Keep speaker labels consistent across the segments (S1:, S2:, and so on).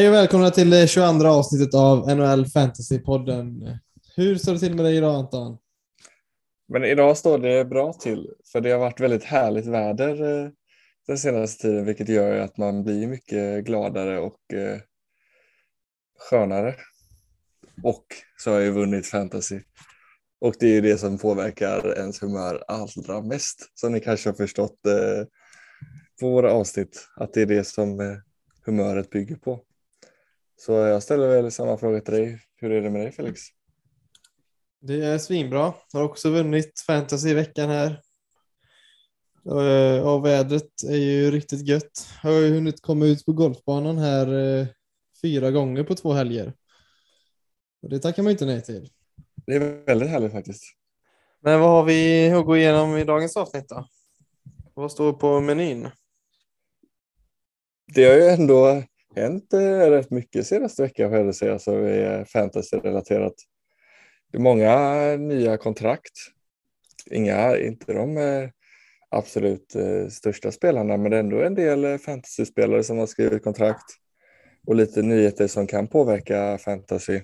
S1: Hej och välkomna till det 22 avsnittet av NHL Fantasy-podden. Hur står det till med dig idag Anton?
S2: Men idag står det bra till, för det har varit väldigt härligt väder eh, den senaste tiden, vilket gör att man blir mycket gladare och eh, skönare. Och så har jag ju vunnit fantasy. Och det är ju det som påverkar ens humör allra mest, som ni kanske har förstått på våra avsnitt, att det är det som humöret bygger på. Så jag ställer väl samma fråga till dig. Hur är det med dig Felix?
S1: Det är svinbra. Jag har också vunnit fantasy i veckan här. Och vädret är ju riktigt gött. Jag har ju hunnit komma ut på golfbanan här eh, fyra gånger på två helger. Och det tackar man inte nej till.
S2: Det är väldigt härligt faktiskt.
S1: Men vad har vi att gå igenom i dagens avsnitt då? Vad står på menyn?
S2: Det har ju ändå hänt eh, rätt mycket senaste veckan får jag säga, så är fantasy-relaterat. Det är många nya kontrakt. Inga, inte de eh, absolut eh, största spelarna, men det är ändå en del fantasyspelare fantasy-spelare som har skrivit kontrakt och lite nyheter som kan påverka fantasy.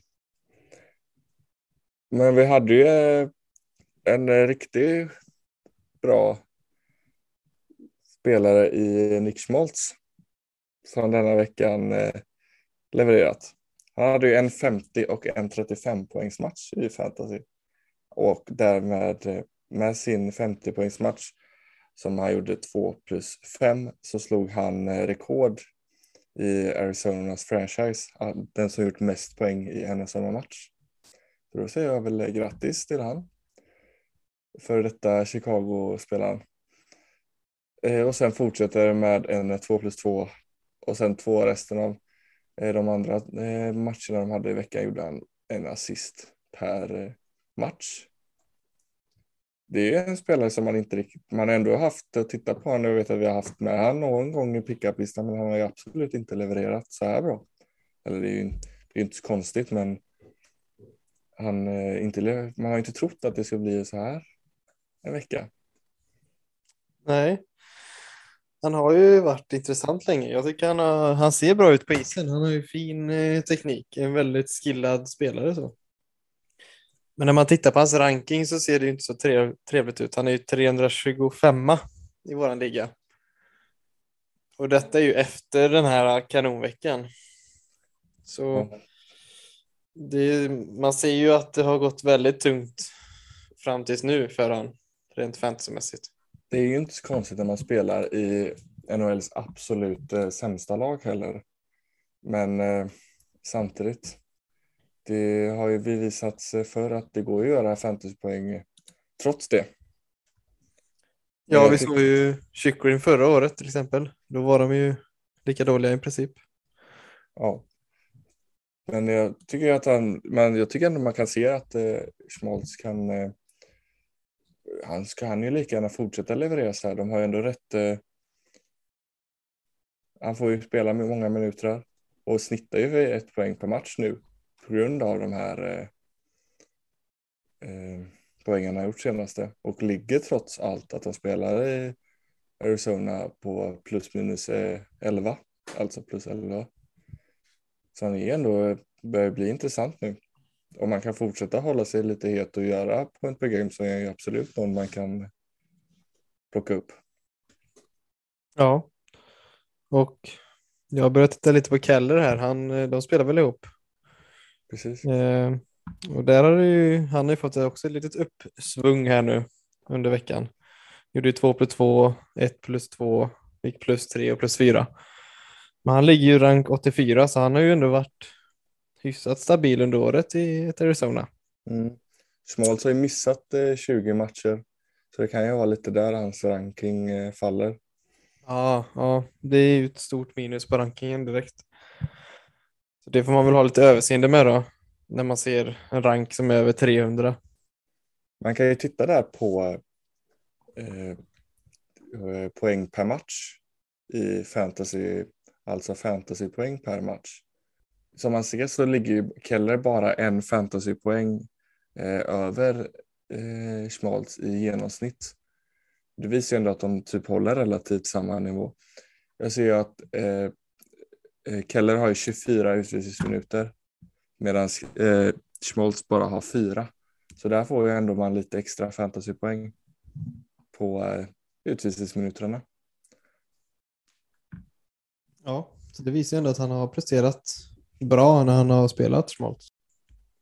S2: Men vi hade ju eh, en riktigt bra spelare i Nick Schmaltz som denna veckan eh, levererat. Han hade ju en 50 och en 35 poängsmatch i fantasy och därmed eh, med sin 50 poängsmatch som han gjorde 2 plus 5 så slog han eh, rekord i Arizonas franchise, ah, den som gjort mest poäng i en och samma match. Så då säger jag väl grattis till han. För detta Chicago-spelaren. Och sen fortsätter med en 2 plus 2 och sen två resten av eh, de andra eh, matcherna de hade i veckan gjorde han en assist per eh, match. Det är en spelare som man inte riktigt, man ändå haft att titta på honom. Jag vet att vi har haft med honom någon gång i pickuplistan, men han har ju absolut inte levererat så här bra. Eller det är ju det är inte så konstigt, men han inte, man har inte trott att det skulle bli så här en vecka.
S1: Nej, han har ju varit intressant länge. Jag tycker han, har, han ser bra ut på isen. Han har ju fin eh, teknik, en väldigt skillad spelare. Så. Men när man tittar på hans ranking så ser det inte så trevligt ut. Han är ju 325 i våran liga. Och detta är ju efter den här kanonveckan. Så det, man ser ju att det har gått väldigt tungt fram tills nu för han rent fantasymässigt
S2: det är ju inte så konstigt när man spelar i NHLs absolut eh, sämsta lag heller. Men eh, samtidigt, det har ju bevisat sig för att det går att göra 50 poäng trots det.
S1: Ja, vi såg ju Chychrun förra året till exempel. Då var de ju lika dåliga i princip.
S2: Ja. Men jag tycker att han, men jag tycker ändå man kan se att eh, Schmaltz kan eh, han ska ju lika gärna fortsätta leverera så här. De har ju ändå rätt. Eh, han får ju spela med många minuter och snittar ju ett poäng per match nu på grund av de här eh, eh, poängen han gjort senaste och ligger trots allt att de spelar i Arizona på plus minus eh, 11, alltså plus 11. Så han är ändå, eh, börjar bli intressant nu om man kan fortsätta hålla sig lite het och göra point per game så är det absolut någon man kan plocka upp.
S1: Ja, och jag har börjat titta lite på Keller här. Han, eh, de spelar väl ihop.
S2: Precis.
S1: Eh, och där har ju, han har ju fått också ett litet uppsvung här nu under veckan. Gjorde ju 2 plus 2, 1 plus 2, gick plus 3 och plus 4. Men han ligger ju rank 84 så han har ju ändå varit hyfsat stabil under året i Arizona.
S2: Mm. Schmaltz har ju missat eh, 20 matcher, så det kan ju vara lite där hans ranking eh, faller.
S1: Ja, ja, det är ju ett stort minus på rankingen direkt. Så det får man väl ha lite överseende med då, när man ser en rank som är över 300.
S2: Man kan ju titta där på eh, eh, poäng per match i fantasy, alltså fantasypoäng per match som man ser så ligger ju Keller bara en fantasypoäng eh, över eh, Schmaltz i genomsnitt. Det visar ju ändå att de typ håller relativt samma nivå. Jag ser ju att eh, eh Keller har ju 24 utvisningsminuter medan eh, Schmoltz bara har fyra. Så där får ju ändå man lite extra fantasypoäng på eh, utvisningsminuterna.
S1: Ja, så det visar ju ändå att han har presterat bra när han har spelat Schmaltz.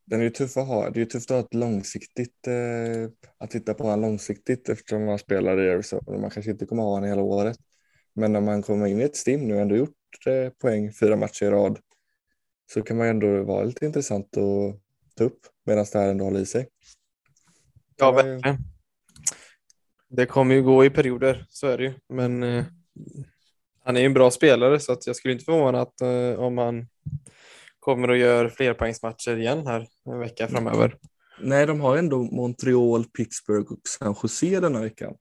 S2: Den är ju tuff att ha. Det är ju tufft att ha ett långsiktigt, eh, att titta på honom långsiktigt eftersom man spelar i Arizona. Man kanske inte kommer ha honom hela året. Men när man kommer in i ett stim nu och ändå gjort eh, poäng fyra matcher i rad så kan man ändå vara lite intressant att ta upp medan det här ändå håller i sig.
S1: Ja, verkligen. Det kommer ju gå i perioder, så är det ju. Men eh, han är ju en bra spelare så att jag skulle inte förvåna att eh, om han kommer och gör flerpoängsmatcher igen här en vecka framöver.
S2: Nej, de har ändå Montreal, Pittsburgh och San Jose denna veckan.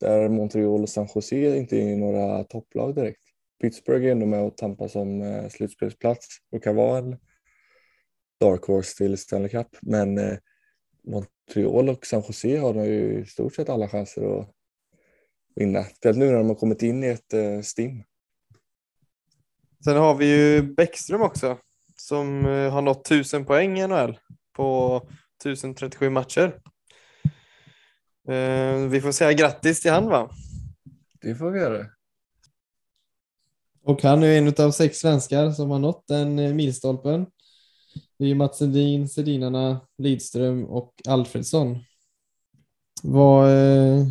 S2: Där Montreal och San Jose inte är några topplag direkt. Pittsburgh är ändå med och tampas om eh, slutspelsplats och kan vara en dark horse till Stanley Cup. Men eh, Montreal och San Jose har ju i stort sett alla chanser att vinna. Speciellt nu när de har kommit in i ett eh, stim.
S1: Sen har vi ju Bäckström också som eh, har nått 1000 poäng i NHL på 1037 matcher. Eh, vi får säga grattis till han va?
S2: Det får vi göra.
S1: Och han är en av sex svenskar som har nått den eh, milstolpen. Det är Mats Sedin, Sedinarna, Lidström och Alfredsson. Vad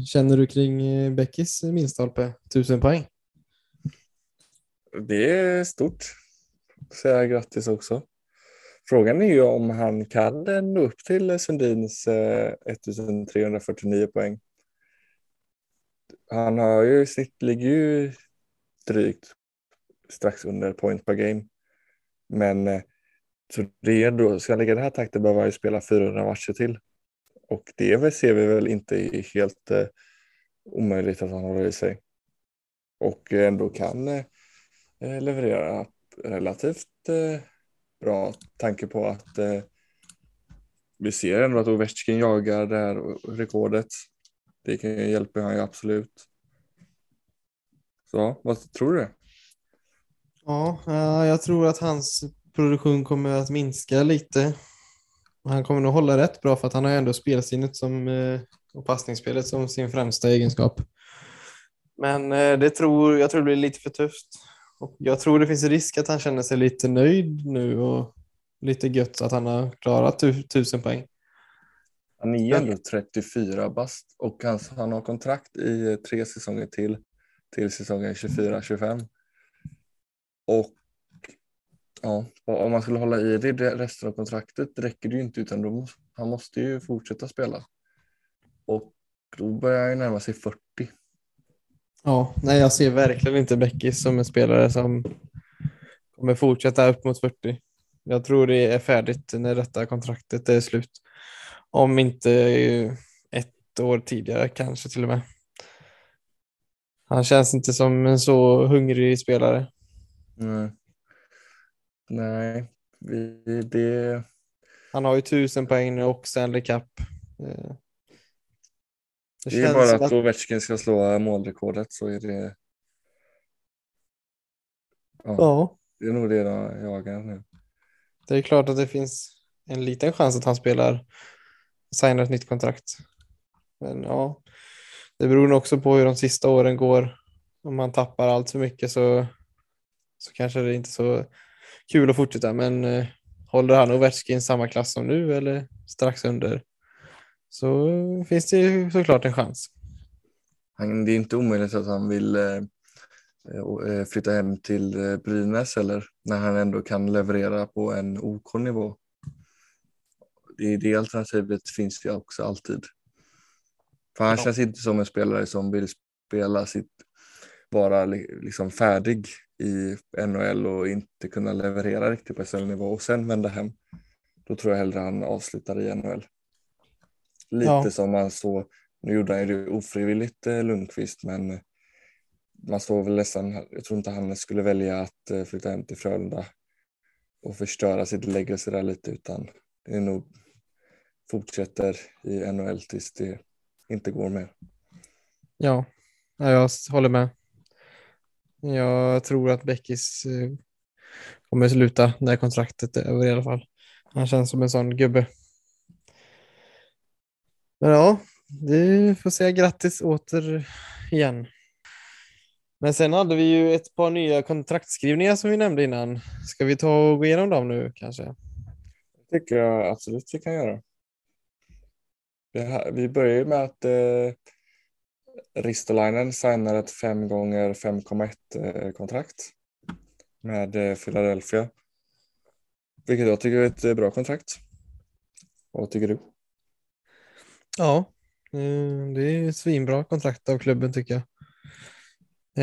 S1: känner du kring Beckis milstolpe? 1000 poäng.
S2: Det är stort. Säga grattis också. Frågan är ju om han kan nå upp till Sundins eh, 1349 poäng. Han har ju sitt, ligger ju drygt strax under point per game. Men eh, så det är då, ska han lägga den här takten behöver han ju spela 400 matcher till. Och det ser vi väl inte helt eh, omöjligt att han håller i sig. Och eh, ändå kan eh, leverera relativt eh, bra tanke på att eh, vi ser ändå att Ovechkin jagar det här rekordet. Det kan, hjälpa han ju absolut. Så vad tror du?
S1: Ja, eh, jag tror att hans produktion kommer att minska lite. Han kommer nog hålla rätt bra för att han har ändå spelsinnet som, eh, och passningsspelet som sin främsta egenskap. Men eh, det tror, jag tror det blir lite för tufft. Och jag tror det finns risk att han känner sig lite nöjd nu och lite gött att han har klarat tusen poäng.
S2: Han är ändå 34 bast och han, han har kontrakt i tre säsonger till, till säsongen 24-25. Och ja, om man skulle hålla i det resten av kontraktet räcker det ju inte utan då han måste ju fortsätta spela. Och då börjar han ju närma sig 40.
S1: Ja, nej jag ser verkligen inte Beckis som en spelare som kommer fortsätta upp mot 40. Jag tror det är färdigt när detta kontraktet är slut. Om inte ett år tidigare kanske till och med. Han känns inte som en så hungrig spelare.
S2: Mm. Nej, vi, det...
S1: Han har ju tusen poäng nu och Stanley Cup.
S2: Det, det är bara att, Ovechkin ska slå målrekordet så är det... Ja, ja. Det är nog det jag jagar nu.
S1: Det är klart att det finns en liten chans att han spelar signar ett nytt kontrakt. Men ja, det beror nog också på hur de sista åren går. Om man tappar allt för mycket så, så kanske det inte är så kul att fortsätta. Men eh, håller han Ovechkin samma klass som nu eller strax under så finns det ju såklart en chans.
S2: Han, det är inte omöjligt att han vill eh, eh flytta hem till eh, Brynäs eller när han ändå kan leverera på en OK nivå. Det, det alternativet finns ju också alltid. För han ja. känns inte som en spelare som vill spela sitt, vara liksom färdig i NHL och inte kunna leverera riktigt på SHL-nivå och sen vända hem. Då tror jag hellre han avslutar i NHL. Lite ja. som man så, nu gjorde han ju det ofrivilligt eh, Lundqvist men man såg väl nästan, jag tror inte han skulle välja att eh, flytta hem till Frölunda och förstöra sitt legacy där lite utan det är nog fortsätter i NHL tills det inte går mer.
S1: Ja, jag håller med. Jag tror att Beckis eh, kommer sluta när kontraktet är över i alla fall. Han känns som en sån gubbe. Men ja, vi får säga grattis åter igen. Men sen hade vi ju ett par nya kontraktskrivningar som vi nämnde innan. Ska vi ta och gå igenom dem nu kanske?
S2: Det tycker jag absolut vi kan göra. Vi börjar med att eh, Ristolainen signar ett 5 gånger 5,1 eh, kontrakt med eh, Philadelphia. Vilket jag tycker är ett eh, bra kontrakt. Vad tycker du?
S1: Ja, eh, det är ett svinbra kontrakt av klubben tycker jag.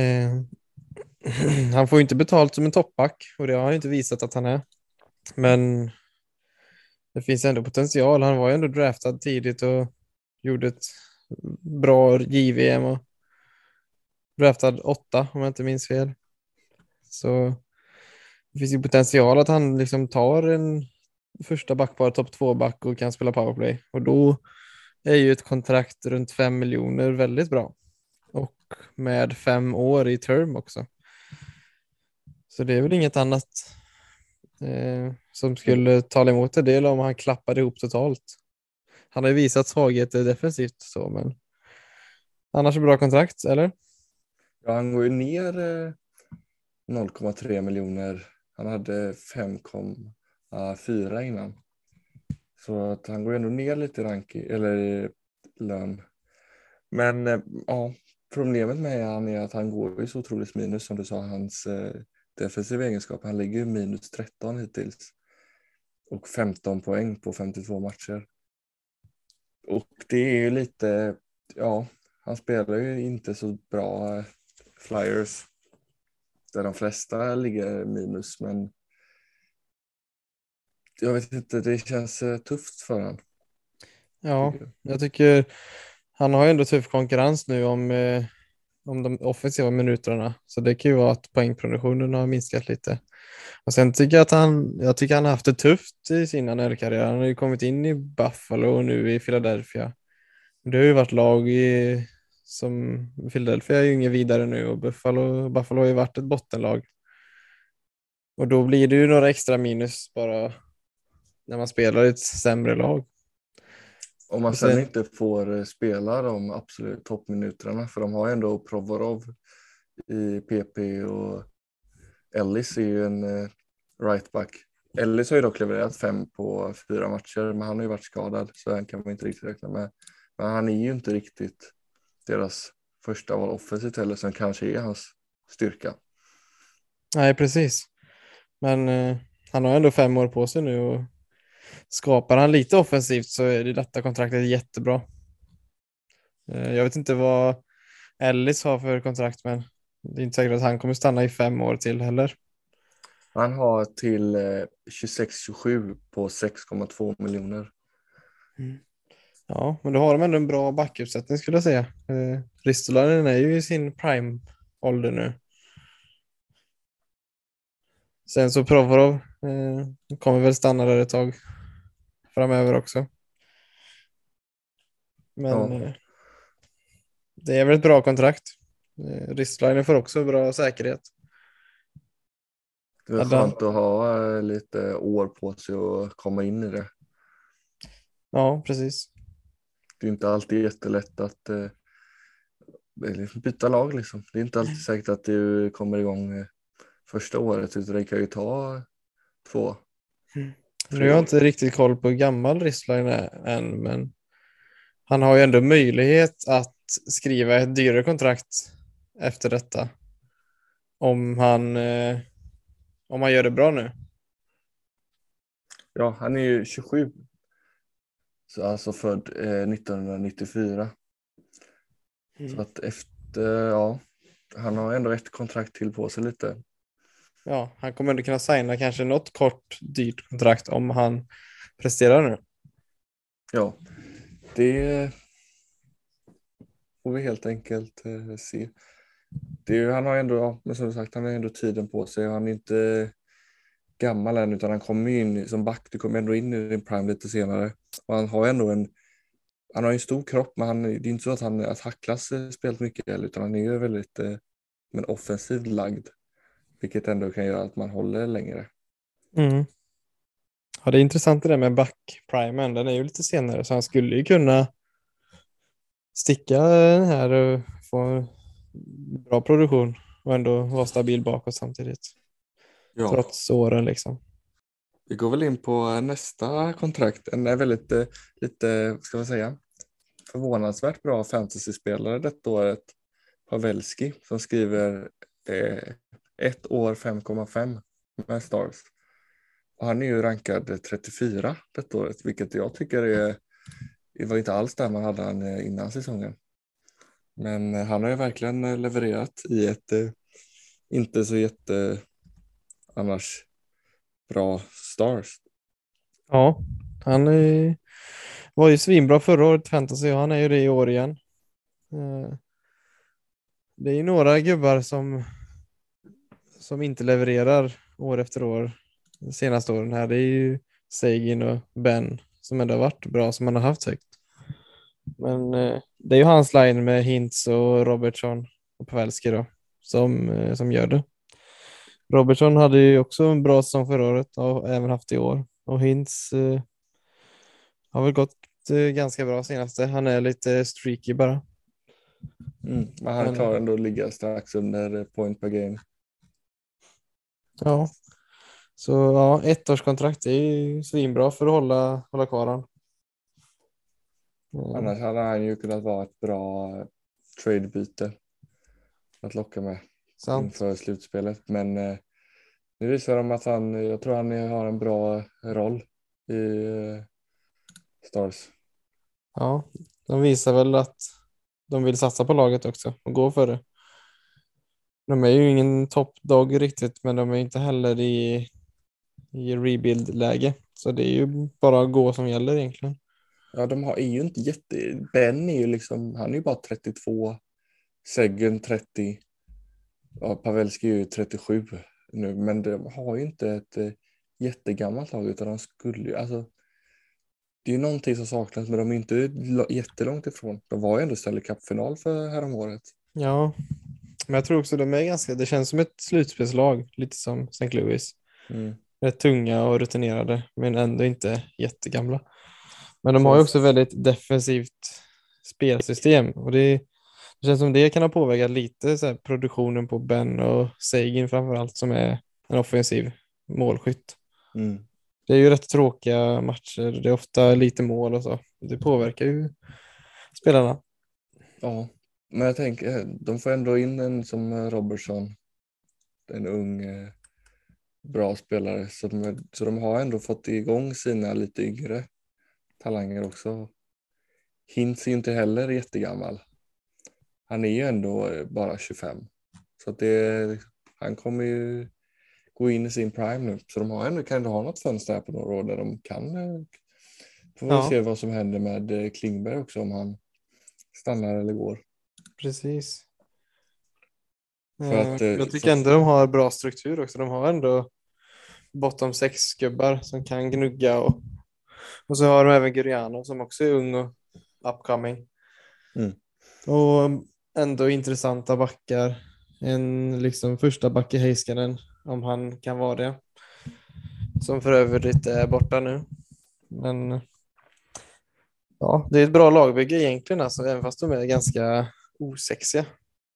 S1: Eh, han får inte betalt som en toppback och det har han inte visat att han är. Men det finns ändå potential. Han var ju ändå draftad tidigt och gjorde ett bra JVM och draftad åtta om jag inte minns fel. Så det finns ju potential att han liksom tar en första backpar, topp två back och kan spela powerplay och då är ju ett kontrakt runt 5 miljoner väldigt bra och med fem år i term också. Så det är väl inget annat eh, som skulle tala emot det, del om han klappade ihop totalt. Han har ju visat svagheter defensivt så, men annars är bra kontrakt, eller?
S2: Ja, han går ju ner eh, 0,3 miljoner. Han hade 5,4 innan. Så att han går ändå ner lite i ranking, eller i lön. Men eh, ja, problemet med han är att han går ju så otroligt minus som du sa, hans eh, defensiva egenskap. Han ligger minus 13 hittills och 15 poäng på 52 matcher. Och det är ju lite, ja, han spelar ju inte så bra eh, flyers där de flesta ligger minus, men jag vet inte, det känns eh, tufft för honom.
S1: Ja, jag tycker han har ju ändå tuff konkurrens nu om, eh, om de offensiva minuterna, så det kan ju vara att poängproduktionen har minskat lite. Och sen tycker jag att han, jag tycker han har haft det tufft i sin NHL-karriär. Han har ju kommit in i Buffalo och nu i Philadelphia. Det har ju varit lag i, som Philadelphia är ju inget vidare nu och Buffalo, Buffalo har ju varit ett bottenlag. Och då blir det ju några extra minus bara när man spelar i ett sämre lag.
S2: Om man sen, sen inte får eh, spela de absolut toppminuterna, för de har ändå Provorov i PP och Ellis är ju en uh, rightback. Ellis har ju dock levererat fem på fyra matcher, men han har ju varit skadad så han kan man inte riktigt räkna med. Men han är ju inte riktigt deras första val offensivt heller, som kanske är hans styrka.
S1: Nej, precis. Men uh, han har ändå fem år på sig nu och skapar han lite offensivt så är det detta kontraktet jättebra. Uh, jag vet inte vad Ellis har för kontrakt, men det är inte säkert att han kommer stanna i fem år till heller.
S2: Han har till 26-27 eh, på 6,2 miljoner.
S1: Mm. Ja, men då har de ändå en bra backuppsättning skulle jag säga. Eh, Ristolainen är ju i sin prime-ålder nu. Sen så Provorov eh, kommer väl stanna där ett tag framöver också. Men ja. eh, det är väl ett bra kontrakt. Eh, Ristlainen får också bra säkerhet.
S2: Det är skönt att ha eh, lite år på sig att komma in i det.
S1: Ja, precis.
S2: Det är inte alltid jättelätt att byta lag. Liksom. Det är inte alltid säkert att du kommer igång första året utan det kan ju ta två.
S1: Mm. Nu har jag inte riktigt koll på hur gammal Ristline är än, men han har ju ändå möjlighet att skriva ett dyrare kontrakt efter detta. Om han, eh, om han gör det bra nu.
S2: Ja, han är ju 27. Så alltså född eh, 1994. Mm. Så att efter, ja, han har ändå ett kontrakt till på sig lite.
S1: Ja, han kommer ändå kunna signa kanske något kort dyrt kontrakt om han presterar nu.
S2: Ja, det får vi helt enkelt eh, se det är, han har ändå, men som sagt, han har ändå tiden på sig. Han är inte gammal än utan han kommer in som back. Du kommer ändå in i din prime lite senare. Och han har ändå en, han har en stor kropp men han, det är inte så att han att hacklas spelat mycket utan han är ju väldigt eh, men offensivt lagd. Vilket ändå kan göra att man håller längre.
S1: Mm. Ja, det är intressant det där med back-primen. Den är ju lite senare så han skulle ju kunna sticka den här och få bra produktion och ändå vara stabil bakåt samtidigt.
S2: Ja.
S1: Trots åren liksom.
S2: Vi går väl in på nästa kontrakt. En är väldigt, eh, lite, ska man säga, förvånansvärt bra fantasyspelare detta året. Pavelski som skriver eh, ett år 5,5 med Stars. Och han är ju rankad 34 detta året, vilket jag tycker är, det var inte alls där man hade han eh, innan säsongen. Men eh, han har ju verkligen eh, levererat i ett inte så jätte annars bra Stars.
S1: Ja, han är, var ju svinbra förra året fantasy och han är ju det i år igen. Det är ju några gubbar som, som inte levererar år efter år de senaste åren här. Det är ju Sagin och Ben som ändå har varit bra som man har haft högt. Men eh, det är ju hans line med Hintz och Robertson och Pavelski då som, eh, som gör det. Robertson hade ju också en bra säsong förra året och även haft i år. Och Hintz eh, har väl gått eh, ganska bra senaste. Han är lite streaky bara.
S2: Mm. Men han
S1: Men-
S2: klarar ändå att ligga strax under eh, point per game.
S1: Ja. Så ja, ettårskontrakt är ju svinbra för att hålla, hålla kvar han. Mm.
S2: Annars hade han ju kunnat vara ett bra tradebyte att locka med
S1: Sant.
S2: inför slutspelet. Men eh, nu visar de att han, jag tror han har en bra roll i eh, Stars.
S1: Ja, de visar väl att de vill satsa på laget också och gå för det. De är ju ingen toppdog riktigt, men de är inte heller i, i rebuild-läge. Så det är ju bara att gå som gäller egentligen.
S2: Ja, de har, är ju inte jätte... Ben är ju liksom, han är ju bara 32. Seggen 30. Ja, Pavelski är ju 37 nu, men de har ju inte ett eh, jättegammalt lag utan de skulle ju, alltså. Det är ju någonting som saknas, men de är inte jättelångt ifrån. De var ju ändå Stanley Cup-final för häromåret.
S1: Ja, men jag tror också de är ganska, det känns som ett slutspelslag, lite som St. Louis.
S2: Mm.
S1: Rätt tunga och rutinerade, men ändå inte jättegamla. Men de har ju också väldigt defensivt spelsystem och det, det känns som det kan ha påverkat lite så produktionen på Ben och Sagin framför allt som är en offensiv målskytt.
S2: Mm.
S1: Det är ju rätt tråkiga matcher, det är ofta lite mål och så. Det påverkar ju spelarna.
S2: Ja, men jag tänker, de får ändå in en som eh, Robertson. En ung, eh, bra spelare. Så de, så de har ändå fått igång sina lite yngre talanger också. Hintz är inte heller jättegammal. Han är ju ändå eh, bara 25. Så det, han kommer ju gå in i sin prime nu. Så de har ändå, kan ändå ha något fönster här på några år där de kan. eh, Får
S1: Ja.
S2: se vad som händer med eh, Klingberg också om han stannar eller går.
S1: Precis.
S2: För
S1: Eh,
S2: att, eh,
S1: jag tycker ändå de har bra struktur också. De har ändå bottom sex gubbar som kan gnugga och, och så har de även Guriano som också är ung och upcoming.
S2: Mm.
S1: Och ändå intressanta backar. En liksom första back i Heiskanen om han kan vara det. Som för övrigt är borta nu. Men ja, det är ett bra lagbygge egentligen alltså, även fast de är ganska osexiga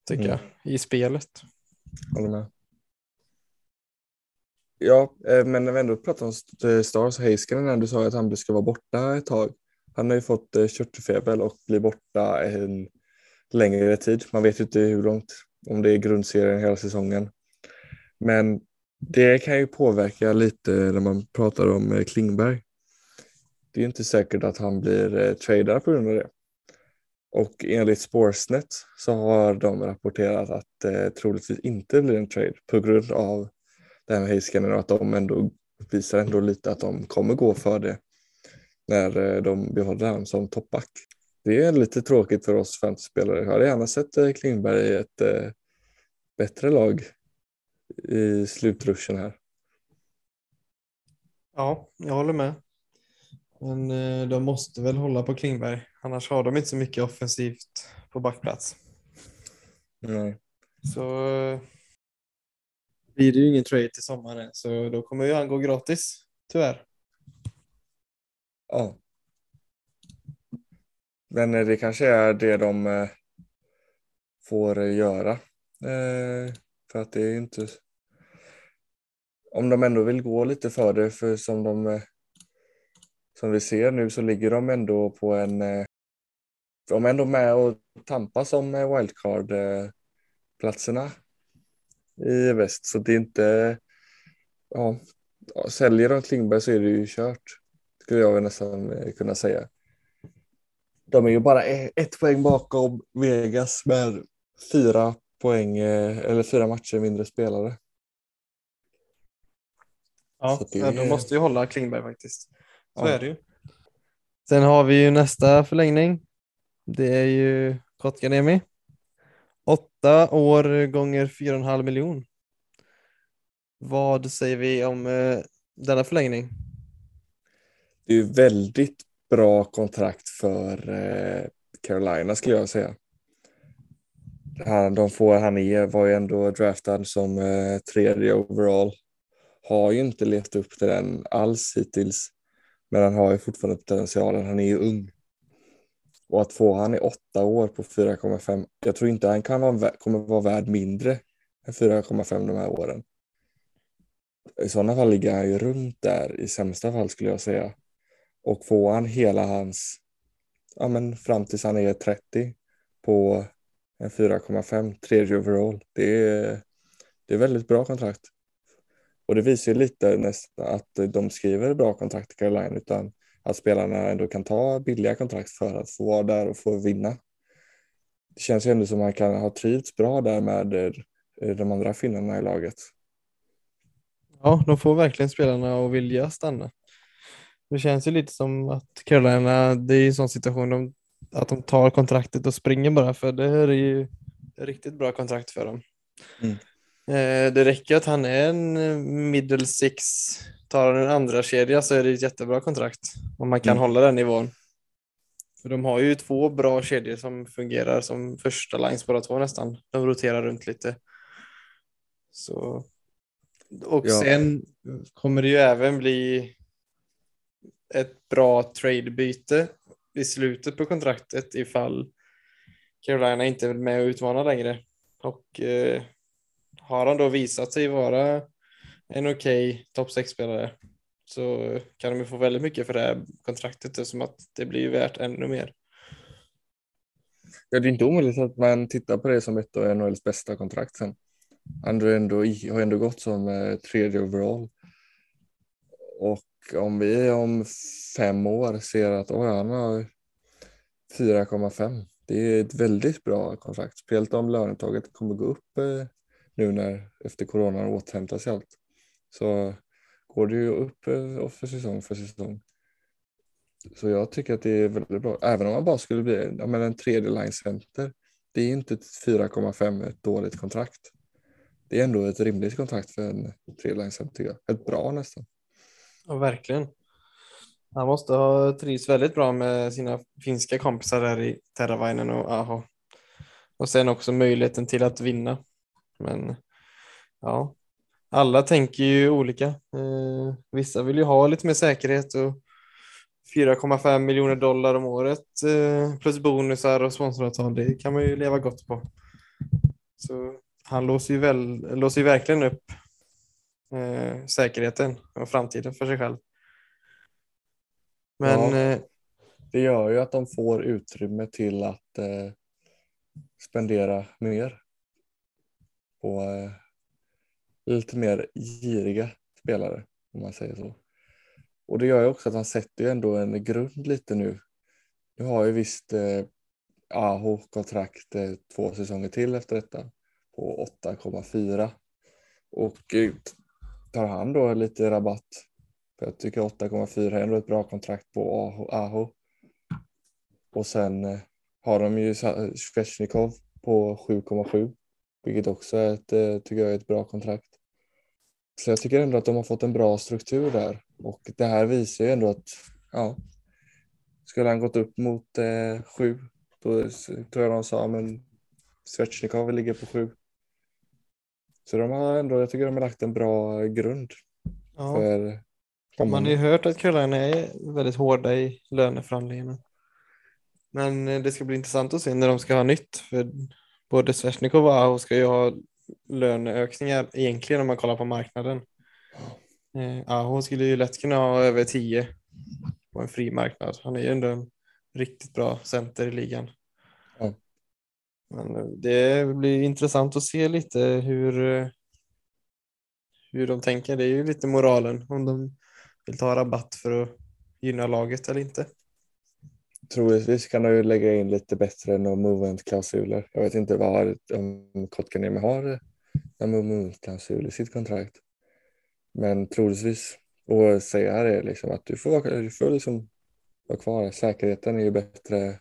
S1: tycker
S2: Mm.
S1: jag, i spelet.
S2: Håller med. Ja, eh, men när vi ändå pratar om st- Stars och Heiskanen, när du sa att han ska vara borta ett tag. Han har ju fått eh, körtelfeber och blir borta en längre tid. Man vet ju inte hur långt, om det är grundserien hela säsongen. Men det kan ju påverka lite när man pratar om eh, Klingberg. Det är ju inte säkert att han blir eh, tradad på grund av det. Och enligt Sportsnet så har de rapporterat att det troligtvis inte blir en trade på grund av det här med Heiskanen och att de ändå visar ändå lite att de kommer gå för det när eh, de behåller honom som toppback. Det är lite tråkigt för oss fantasyspelare. Jag hade gärna sett eh, Klingberg i ett eh, bättre lag i slutruschen här.
S1: Ja, jag håller med. Men eh, de måste väl hålla på Klingberg. Annars har de inte så mycket offensivt på backplats.
S2: Nej.
S1: Så eh, blir det ju ingen trade till sommaren så då kommer ju han gå gratis, tyvärr.
S2: Ja. Men eh, det kanske är det de eh, får göra. För att det är inte... Om de ändå vill gå lite för det, för som de som vi ser nu så ligger de ändå på en... De är ändå med och tampas om wildcard-platserna i väst. Så det är inte... Ja, säljer de Klingberg så är det ju kört. Skulle jag nästan kunna säga. De är ju bara ett poäng bakom Vegas med fyra poäng eller fyra matcher mindre spelare.
S1: Ja, det... de måste ju hålla Klingberg faktiskt. Så ja. är det ju. Sen har vi ju nästa förlängning. Det är ju Kotkaniemi. Åtta år gånger fyra och en halv miljon. Vad säger vi om eh, denna förlängning?
S2: Det är ju väldigt bra kontrakt för eh, Carolina skulle jag säga. Han, de får, han är, var ju ändå draftad som eh, tredje overall. Har ju inte levt upp till den alls hittills. Men han har ju fortfarande potentialen. Han är ju ung. Och att få han i åtta år på 4,5. Jag tror inte han kan vara, kommer vara värd mindre än 4,5 de här åren. I sådana fall ligger han ju runt där i sämsta fall skulle jag säga. Och får han hela hans, ja men fram tills han är 30 på en 4,5 tredje overall. Det är, det är väldigt bra kontrakt. Och det visar ju lite nästan att de skriver bra kontrakt i Caroline utan att spelarna ändå kan ta billiga kontrakt för att få vara där och få vinna. Det känns ju ändå som att man kan ha trivts bra där med eh, de andra finnarna i laget.
S1: Ja, de får verkligen spelarna att vilja stanna. Det känns ju lite som att Carolina, det är en sån situation de, att de tar kontraktet och springer bara för det här är ju riktigt bra kontrakt för dem. Mm. Eh, det räcker att han är en middle six, tar han en andra kedja så är det ett jättebra kontrakt om man kan mm. hålla den nivån. För de har ju två bra kedjor som fungerar som första lines båda två nästan. De roterar runt lite. Så. Och ja. sen kommer det ju även bli ett bra tradebyte i slutet på kontraktet ifall Carolina inte är med och utmana längre. Och eh, har han då visat sig vara en okej okay topp 6-spelare så kan de få väldigt mycket för det här kontraktet som att det blir värt ännu mer.
S2: Ja, det är inte omöjligt att man tittar på det som ett av NHLs bästa kontrakt sen. Han har ändå, har ändå gått som eh, tredje overall. Och om vi om fem år ser att oh, han har 4,5. Det är ett väldigt bra kontrakt. Speciellt om lönetaget kommer gå upp eh, nu när efter coronan återhämtar sig allt. Så går det ju eh, upp för säsong för säsong. Så jag tycker att det är väldigt bra. Även om man bara skulle bli ja, men en tredje line center. Det är inte 4,5 ett dåligt kontrakt. Det är ändå ett rimligt kontrakt för en tredje line center. Ett bra nästan.
S1: Ja, verkligen. Han måste ha trivts väldigt bra med sina finska kompisar där i Terravainen och Aho. Och sen också möjligheten till att vinna. Men ja, alla tänker ju olika. Eh, vissa vill ju ha lite mer säkerhet och 4,5 miljoner dollar om året eh, plus bonusar och sponsoravtal, det kan man ju leva gott på. Så han låser ju, väl, låser ju verkligen upp eh, säkerheten och framtiden för sig själv.
S2: Men ja, eh, det gör ju att de får utrymme till att eh, spendera mer på eh, lite mer giriga spelare om man säger så. Och det gör ju också att han sätter ju ändå en grund lite nu. Nu har ju visst eh, Aho kontrakt eh, två säsonger till efter detta på 8,4 och eh, tar han då lite rabatt. För jag tycker 8,4 är ändå ett bra kontrakt på Aho. Och sen eh, har de ju Svesjnikov på 7,7 vilket också är ett, eh, tycker jag är ett bra kontrakt. Så jag tycker ändå att de har fått en bra struktur där och det här visar ju ändå att ja, skulle han gått upp mot eh, sju då tror jag de sa men Svetjnikov ligger på sju. Så de har ändå, jag tycker de har lagt en bra grund
S1: Ja.
S2: för
S1: Man har ju hört att Carolina är väldigt hårda i löneförhandlingarna. Men eh, det ska bli intressant att se när de ska ha nytt. För både Svesjnikov och Aho ska ju ha löneökningar egentligen om man kollar på marknaden. Eh, Aho skulle ju lätt kunna ha över 10 på en fri marknad. Han är ju ändå en riktigt bra center i ligan.
S2: Ja.
S1: Men eh, det blir intressant att se lite hur, eh, hur de tänker. Det är ju lite moralen om de vill ta rabatt för att gynna laget eller inte.
S2: Troligtvis kan de ju lägga in lite bättre no movement-klausuler. Jag vet inte vad om Kotkaniemi har eh, en movement-klausul i sitt kontrakt. Men troligtvis. Och säga det liksom att du får, vara- du får liksom vara kvar. Säkerheten är ju bättre.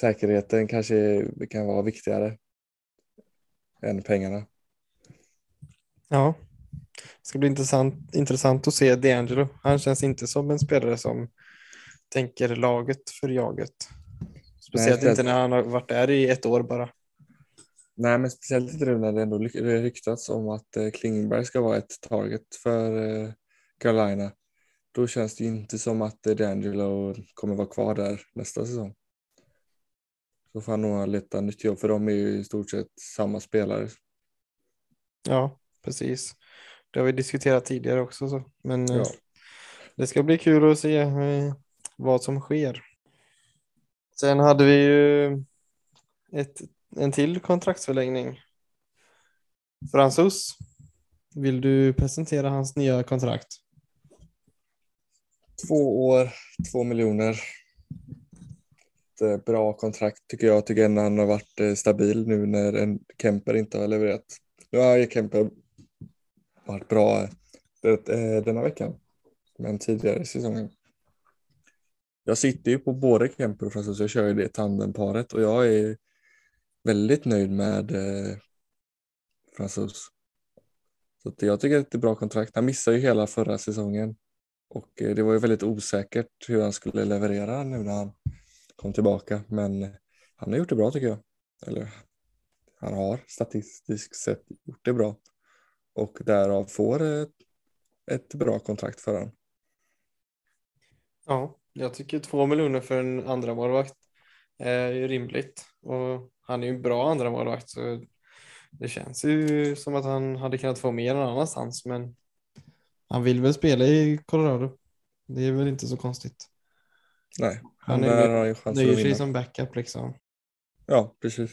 S2: Säkerheten kanske kan vara viktigare än pengarna.
S1: Ja, det ska bli intressant, intressant att se D'Angelo. Han känns inte som en spelare som tänker laget för jaget. Speciellt
S2: speciellt-
S1: inte när han har varit där i ett år bara.
S2: Nej, men speciellt inte nu när det ändå ryktats om att eh, Klingberg ska vara ett target för eh, Carolina. Då känns det inte som att eh, D'Angelo kommer vara kvar där nästa säsong. Så får han nog leta nytt jobb för de är ju i stort sett samma spelare.
S1: Ja, precis. Det har vi diskuterat tidigare också. Så. Men
S2: Ja.
S1: det ska bli kul att se vad som sker. Sen hade vi ju ett, en till kontraktsförlängning. Fransos, vill du presentera hans nya kontrakt?
S2: Två år, två miljoner. Ett eh, bra kontrakt tycker jag. Tycker ändå han har varit eh, stabil nu när en Kemper inte har levererat. Nu har ju Kemper varit bra eh, denna veckan. Men tidigare i säsongen. Jag sitter ju på både Kemper och Fransos. Jag kör ju det tandemparet och jag är väldigt nöjd med eh, Fransos. Så att jag tycker att det är ett bra kontrakt. Han missade ju hela förra säsongen. Och eh, det var ju väldigt osäkert hur han skulle leverera nu när han kom tillbaka. Men han har gjort det bra tycker jag. Eller han har statistiskt sett gjort det bra. Och därav får ett, ett bra kontrakt för honom.
S1: Ja, jag tycker två miljoner för en andra målvakt är ju rimligt. Och han är ju en bra andra målvakt så det känns ju som att han hade kunnat få mer någon annanstans. Men han vill väl spela i Colorado. Det är väl inte så konstigt.
S2: Nej,
S1: Han
S2: han
S1: är
S2: har ju chansen
S1: Nöjer
S2: att
S1: sig
S2: vinna.
S1: som backup liksom.
S2: Ja, precis.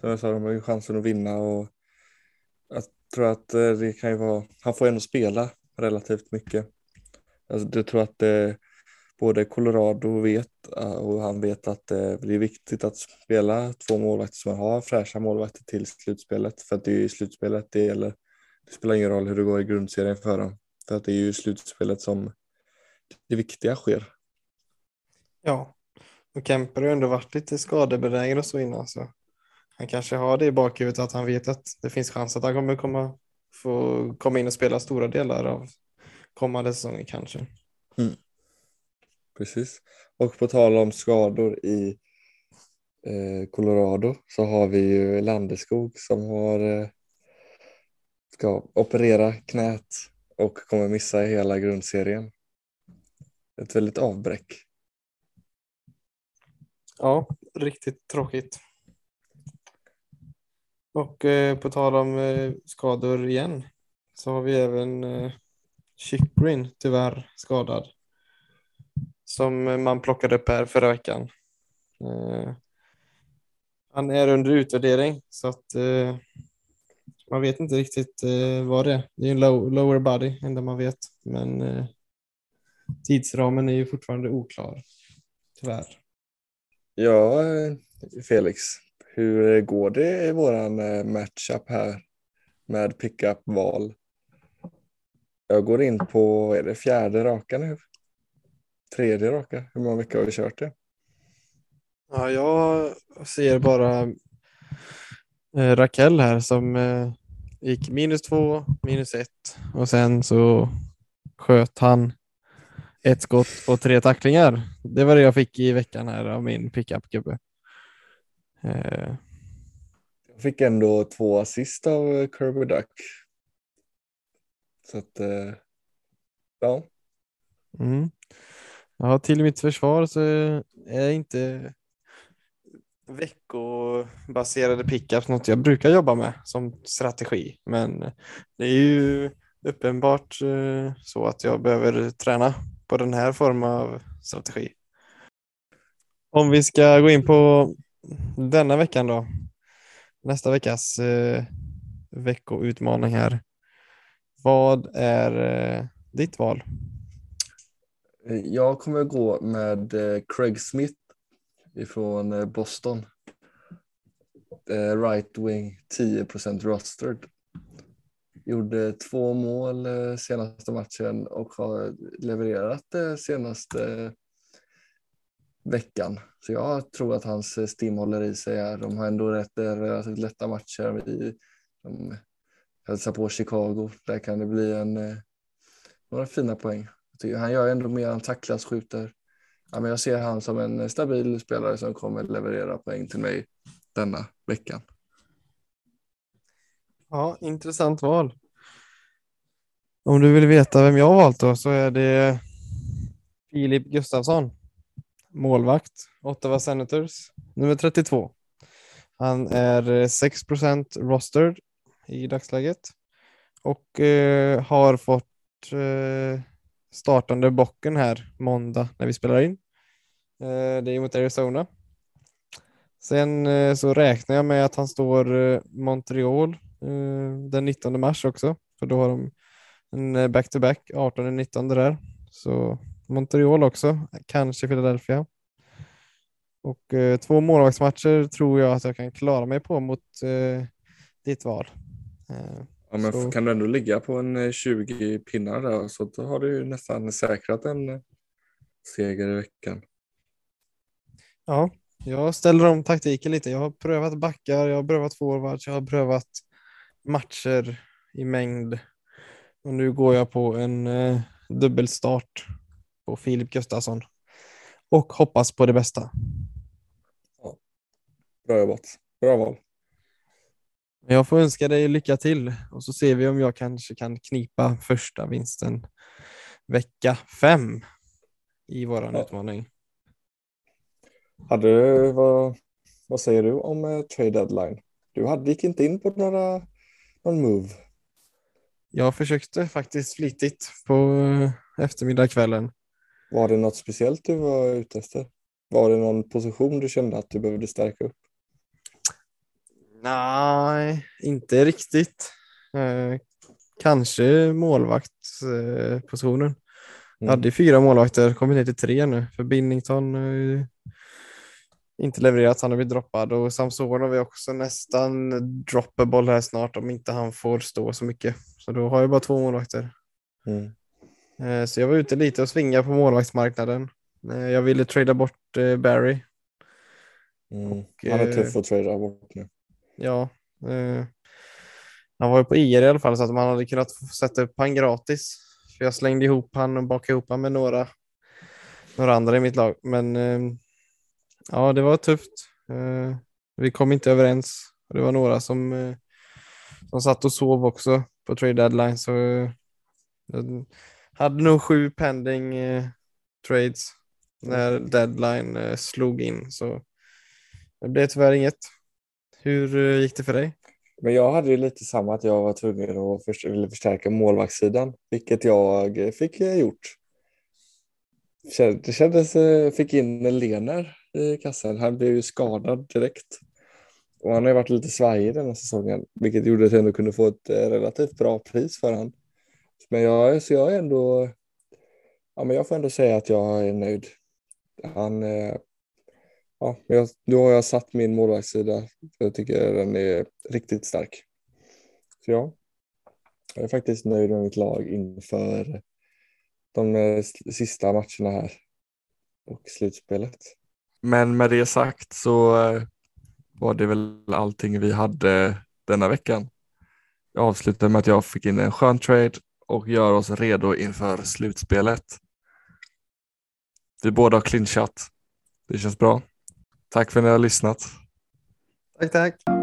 S2: Som jag sa, de har ju chansen att vinna och jag tror att eh, det kan ju vara, han får ändå spela relativt mycket. Alltså, jag tror att eh, både Colorado vet eh, och han vet att eh, det är viktigt att spela två målvakter som har fräscha målvakter till slutspelet. För att det är ju i slutspelet det gäller. Det spelar ingen roll hur det går i grundserien för dem. För att det är ju i slutspelet som det viktiga sker.
S1: Ja, och Kemper har ju ändå varit lite skadebenägen och så innan så han kanske har det i bakhuvudet att han vet att det finns chans att han kommer komma få komma in och spela stora delar av kommande säsonger kanske.
S2: Precis. Och på tal om skador i eh, Colorado så har vi ju Landeskog som har eh, ska operera knät och kommer missa hela grundserien. Ett väldigt avbräck.
S1: Ja, riktigt tråkigt. Och eh, på tal om eh, skador igen så har vi även eh, Chyprin tyvärr skadad. Som man plockade upp här förra veckan. Eh, han är under utvärdering så att eh, man vet inte riktigt eh, vad det är. Det är en low, lower body enda man vet. Men eh, tidsramen är ju fortfarande oklar. Tyvärr.
S2: Ja, eh, Felix, hur går det i våran eh, matchup här med pickup-val? Jag går in på, är det fjärde raka nu? Tredje raka? Hur många veckor har vi kört det?
S1: Ja, jag ser bara eh, Raquel här som eh, gick minus två, minus ett och sen så sköt han ett skott och tre tacklingar. Det var det jag fick i veckan här av min pickup-gubbe. Eh,
S2: fick ändå två assist av Kirby Duck. Så att, eh, ja.
S1: Mm. Ja, till mitt försvar så är inte veckobaserade pickups något jag brukar jobba med som strategi. Men det är ju uppenbart eh, så att jag behöver träna på den här formen av strategi. Om vi ska gå in på denna veckan då. Nästa veckas eh, veckoutmaning här. Vad är eh, ditt val?
S2: Eh, jag kommer gå med eh, Craig Smith ifrån eh, Boston. Right wing 10% rostered. Gjorde två mål senaste matchen och har levererat senaste veckan. Så jag tror att hans stim håller i sig här. De har ändå rätt relativt lätta matcher. de hälsar på Chicago. Där kan det bli en, några fina poäng. Han gör ändå mer, han tacklas, skjuter. Ja, men jag ser han som en stabil spelare som kommer leverera poäng till mig denna veckan.
S1: Ja, intressant val. Om du vill veta vem jag har valt då så är det Filip Gustafsson, målvakt, Ottawa Senators, nummer 32. Han är 6% rostered i dagsläget och eh, har fått eh, startande bocken här måndag när vi spelar in. Eh, det är mot Arizona. Sen eh, så räknar jag med att han står eh, Montreal den 19 mars också, för då har de en back-to-back 18-19 där. Så Montreal också, kanske Philadelphia. Och två målvaktsmatcher tror jag att jag kan klara mig på mot ditt val.
S2: Ja, men så... kan du ändå ligga på en 20 eh, pinnar där så då har du nästan säkrat en eh, seger i veckan.
S1: Ja, jag ställer om taktiken lite. Jag har prövat backar, jag har prövat forwards, jag har prövat matcher i mängd. Och nu går jag på en eh, dubbelstart på Filip Gustafsson och hoppas på det bästa.
S2: Ja. Bra jobbat. Bra val.
S1: Jag får önska dig lycka till och så ser vi om jag kanske kan knipa första vinsten vecka fem i våran ja. utmaning.
S2: Hade du, vad, vad säger du om eh, trade deadline? Du hade, gick inte in på några, någon move.
S1: Jag försökte faktiskt flitigt på eh, eftermiddagskvällen.
S2: Var det något speciellt du var ute efter? Var det någon position du kände att du behövde stärka upp?
S1: Nej, inte riktigt. Eh, kanske målvaktspositionen. Eh, mm. Hade fyra målvakter, kommit ner till tre nu. För Binnington eh, inte levererat, han har blivit droppad och Samson har vi också nästan droppable här snart om inte han får stå så mycket. Så då har jag bara två målvakter. Mm. Eh, så jag var ute lite och svinga på målvaktsmarknaden. Eh, jag ville trada bort Barry.
S2: Mm. Och, han är tuff att trada bort nu.
S1: Ja. Eh, han var ju på IR i alla fall så att man hade kunnat sätta upp han gratis. För jag slängde ihop han och bakade ihop han med några, några andra i mitt lag. Men eh, ja, det var tufft. Eh, vi kom inte överens. Det var några som, eh, som satt och sov också på trade deadline. Så jag hade nog sju pending eh, trades när deadline eh, slog in. Så det blev tyvärr inget. Hur eh, gick det för dig?
S2: Men jag hade ju lite samma att jag var tvungen att först, ville förstärka målvaktssidan, vilket jag fick gjort. Det kändes, eh, fick in Lener i kassan. Han blev ju skadad direkt. Och han har ju varit lite svajig den här säsongen, vilket gjorde att jag ändå kunde få ett eh, relativt bra pris för han. Men jag, så jag är ändå, ja men jag får ändå säga att jag är nöjd. Han, ja, jag, nu har jag satt min målvaktssida. Jag tycker den är riktigt stark. Så ja, jag är faktiskt nöjd med mitt lag inför de sista matcherna här och slutspelet. Men med det sagt så eh, var det väl allting vi hade denna veckan. Jag avslutar med att jag fick in en skön trade och gör oss redo inför slutspelet. Vi båda har clinchat. Det känns bra. Tack för att ni har lyssnat.
S1: Tack, tack.